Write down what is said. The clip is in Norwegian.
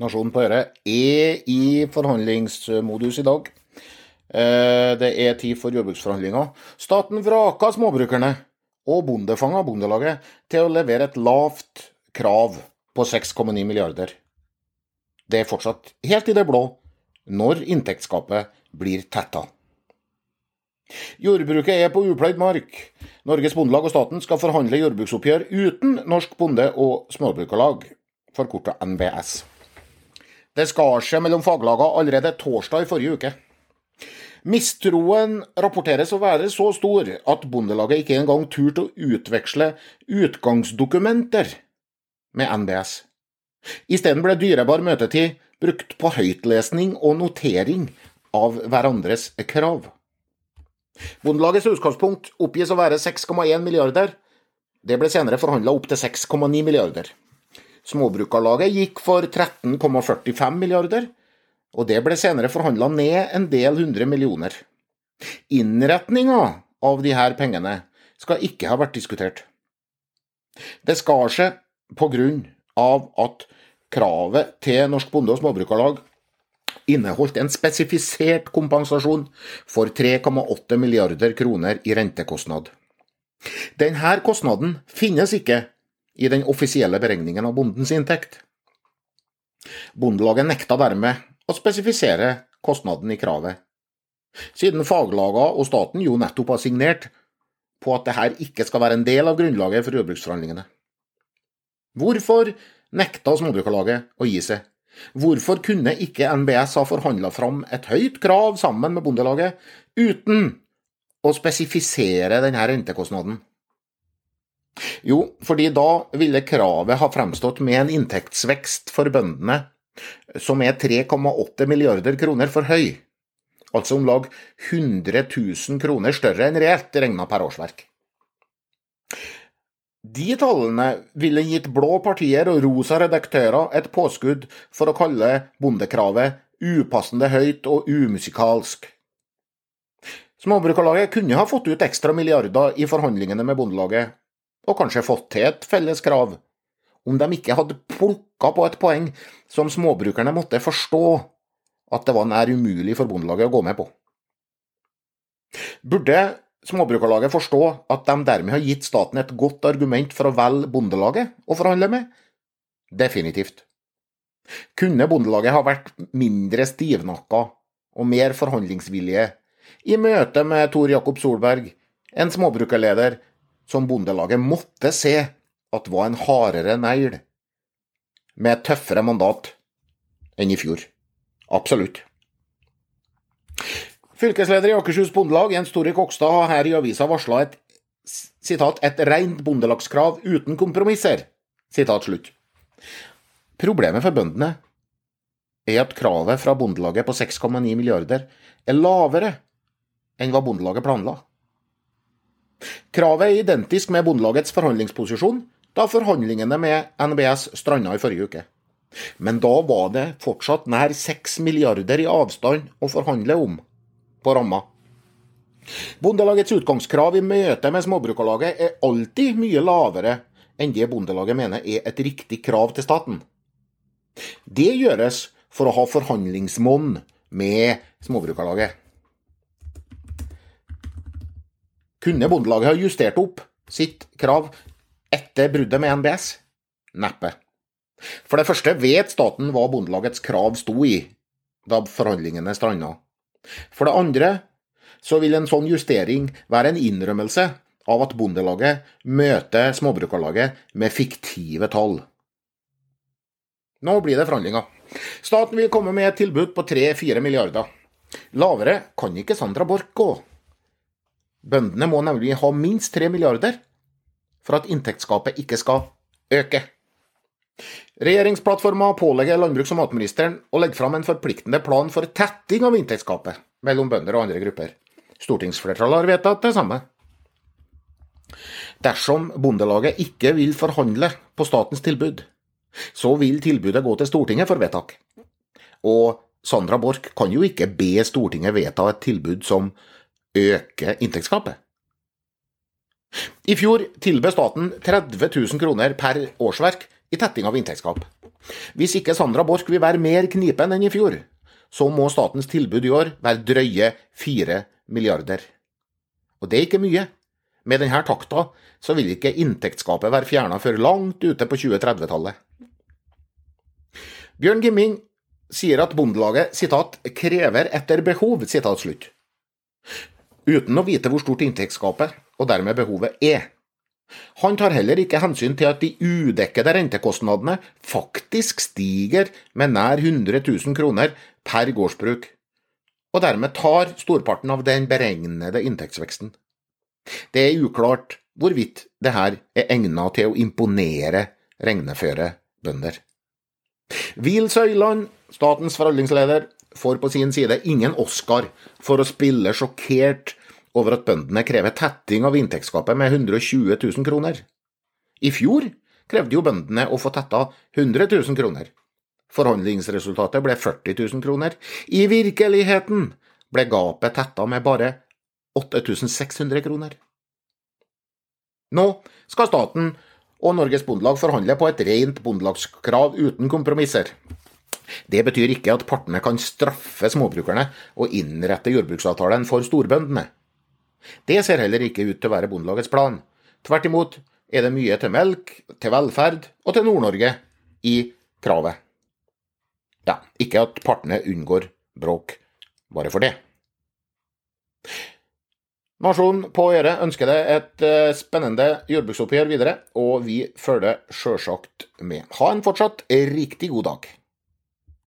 Nasjonen på øret er i forhandlingsmodus i dag. Eh, det er tid for jordbruksforhandlinger. Staten vraka småbrukerne og bondefanga Bondelaget til å levere et lavt krav på 6,9 milliarder. Det er fortsatt helt i det blå når inntektsgapet blir tetta. Jordbruket er på upløyd mark. Norges Bondelag og staten skal forhandle jordbruksoppgjør uten Norsk Bonde- og Småbrukarlag, forkorta NBS. Det skar seg mellom faglagene allerede torsdag i forrige uke. Mistroen rapporteres å være så stor at Bondelaget ikke engang turte å utveksle utgangsdokumenter med NBS. Isteden ble dyrebar møtetid brukt på høytlesning og notering av hverandres krav. Bondelagets utgangspunkt oppgis å være 6,1 milliarder. Det ble senere forhandla opp til 6,9 milliarder. Småbrukarlaget gikk for 13,45 milliarder, og det ble senere forhandla ned en del hundre millioner. Innretninga av her pengene skal ikke ha vært diskutert. Det skar seg på grunn av at kravet til Norsk Bonde- og Småbrukarlag inneholdt en spesifisert kompensasjon for 3,8 milliarder kroner i rentekostnad. Denne kostnaden finnes ikke i den offisielle beregningen av bondens inntekt. Bondelaget nekta dermed å spesifisere kostnaden i kravet, siden faglagene og staten jo nettopp har signert på at dette ikke skal være en del av grunnlaget for jordbruksforhandlingene. Hvorfor nekta Småbrukarlaget å gi seg? Hvorfor kunne ikke NBS ha forhandla fram et høyt krav sammen med Bondelaget, uten å spesifisere denne rentekostnaden? Jo, fordi da ville kravet ha fremstått med en inntektsvekst for bøndene som er 3,8 milliarder kroner for høy, altså om lag 100 000 kroner større enn reelt regna per årsverk. De tallene ville gitt blå partier og rosa redaktører et påskudd for å kalle bondekravet upassende høyt og umusikalsk. Småbrukarlaget kunne ha fått ut ekstra milliarder i forhandlingene med Bondelaget, og kanskje fått til et felles krav, om de ikke hadde plukka på et poeng som småbrukerne måtte forstå at det var nær umulig for Bondelaget å gå med på. Burde Småbrukarlaget forstå at de dermed har gitt staten et godt argument for å velge Bondelaget å forhandle med? Definitivt. Kunne Bondelaget ha vært mindre stivnakka og mer forhandlingsvillige i møte med Tor Jakob Solberg, en småbrukerleder som Bondelaget måtte se at var en hardere negl, med et tøffere mandat enn i fjor. Absolutt. Fylkesleder i Akershus Bondelag, Jens Tore Kokstad, har her i avisa varsla et sitat, et rent bondelagskrav uten kompromisser. Sitat slutt. Problemet for bøndene er at kravet fra Bondelaget på 6,9 milliarder er lavere enn hva Bondelaget planla. Kravet er identisk med Bondelagets forhandlingsposisjon da forhandlingene med NBS stranda i forrige uke. Men da var det fortsatt nær 6 milliarder i avstand å forhandle om på ramma. Bondelagets utgangskrav i møte med Småbrukarlaget er alltid mye lavere enn det Bondelaget mener er et riktig krav til staten. Det gjøres for å ha forhandlingsmonn med Småbrukarlaget. Kunne Bondelaget ha justert opp sitt krav etter bruddet med NBS? Neppe. For det første vet staten hva Bondelagets krav sto i da forhandlingene stranda. For det andre så vil en sånn justering være en innrømmelse av at Bondelaget møter Småbrukarlaget med fiktive tall. Nå blir det forhandlinger. Staten vil komme med et tilbud på 3-4 milliarder. Lavere kan ikke Sandra Borch gå. Bøndene må nemlig ha minst 3 milliarder for at inntektsgapet ikke skal øke. Regjeringsplattforma pålegger landbruks- og matministeren å legge fram en forpliktende plan for tetting av inntektsgapet mellom bønder og andre grupper. Stortingsflertallet har vedtatt det samme. Dersom Bondelaget ikke vil forhandle på statens tilbud, så vil tilbudet gå til Stortinget for vedtak. Og Sandra Borch kan jo ikke be Stortinget vedta et tilbud som øke inntektsgapet. I fjor tilbød staten 30 000 kroner per årsverk i tetting av inntektsgap. Hvis ikke Sandra Borch vil være mer knipen enn i fjor, så må statens tilbud i år være drøye fire milliarder. Og det er ikke mye. Med denne takta så vil ikke inntektsgapet være fjerna før langt ute på 2030-tallet. Bjørn Gimming sier at Bondelaget citat, 'krever etter behov', citat slutt. Uten å vite hvor stort inntektsgapet, og dermed behovet, er. Han tar heller ikke hensyn til at de udekkede rentekostnadene faktisk stiger med nær 100 000 kroner per gårdsbruk, og dermed tar storparten av den beregnede inntektsveksten. Det er uklart hvorvidt det her er egnet til å imponere regneføre bønder. Vil Søyland, statens forhandlingsleder, får på sin side ingen Oscar for å spille sjokkert over at bøndene krever tetting av inntektsgapet med 120 000 kroner. I fjor krevde jo bøndene å få tetta 100 000 kroner. Forhandlingsresultatet ble 40 000 kroner. I virkeligheten ble gapet tetta med bare 8600 kroner. Nå skal staten og Norges Bondelag forhandle på et rent bondelagskrav uten kompromisser. Det betyr ikke at partene kan straffe småbrukerne og innrette jordbruksavtalen for storbøndene. Det ser heller ikke ut til å være Bondelagets plan. Tvert imot er det mye til melk, til velferd og til Nord-Norge i kravet. Ja, ikke at partene unngår bråk bare for det. Nasjonen på Øret ønsker deg et eh, spennende jordbruksoppgjør videre, og vi følger sjølsagt med. Ha en fortsatt riktig god dag.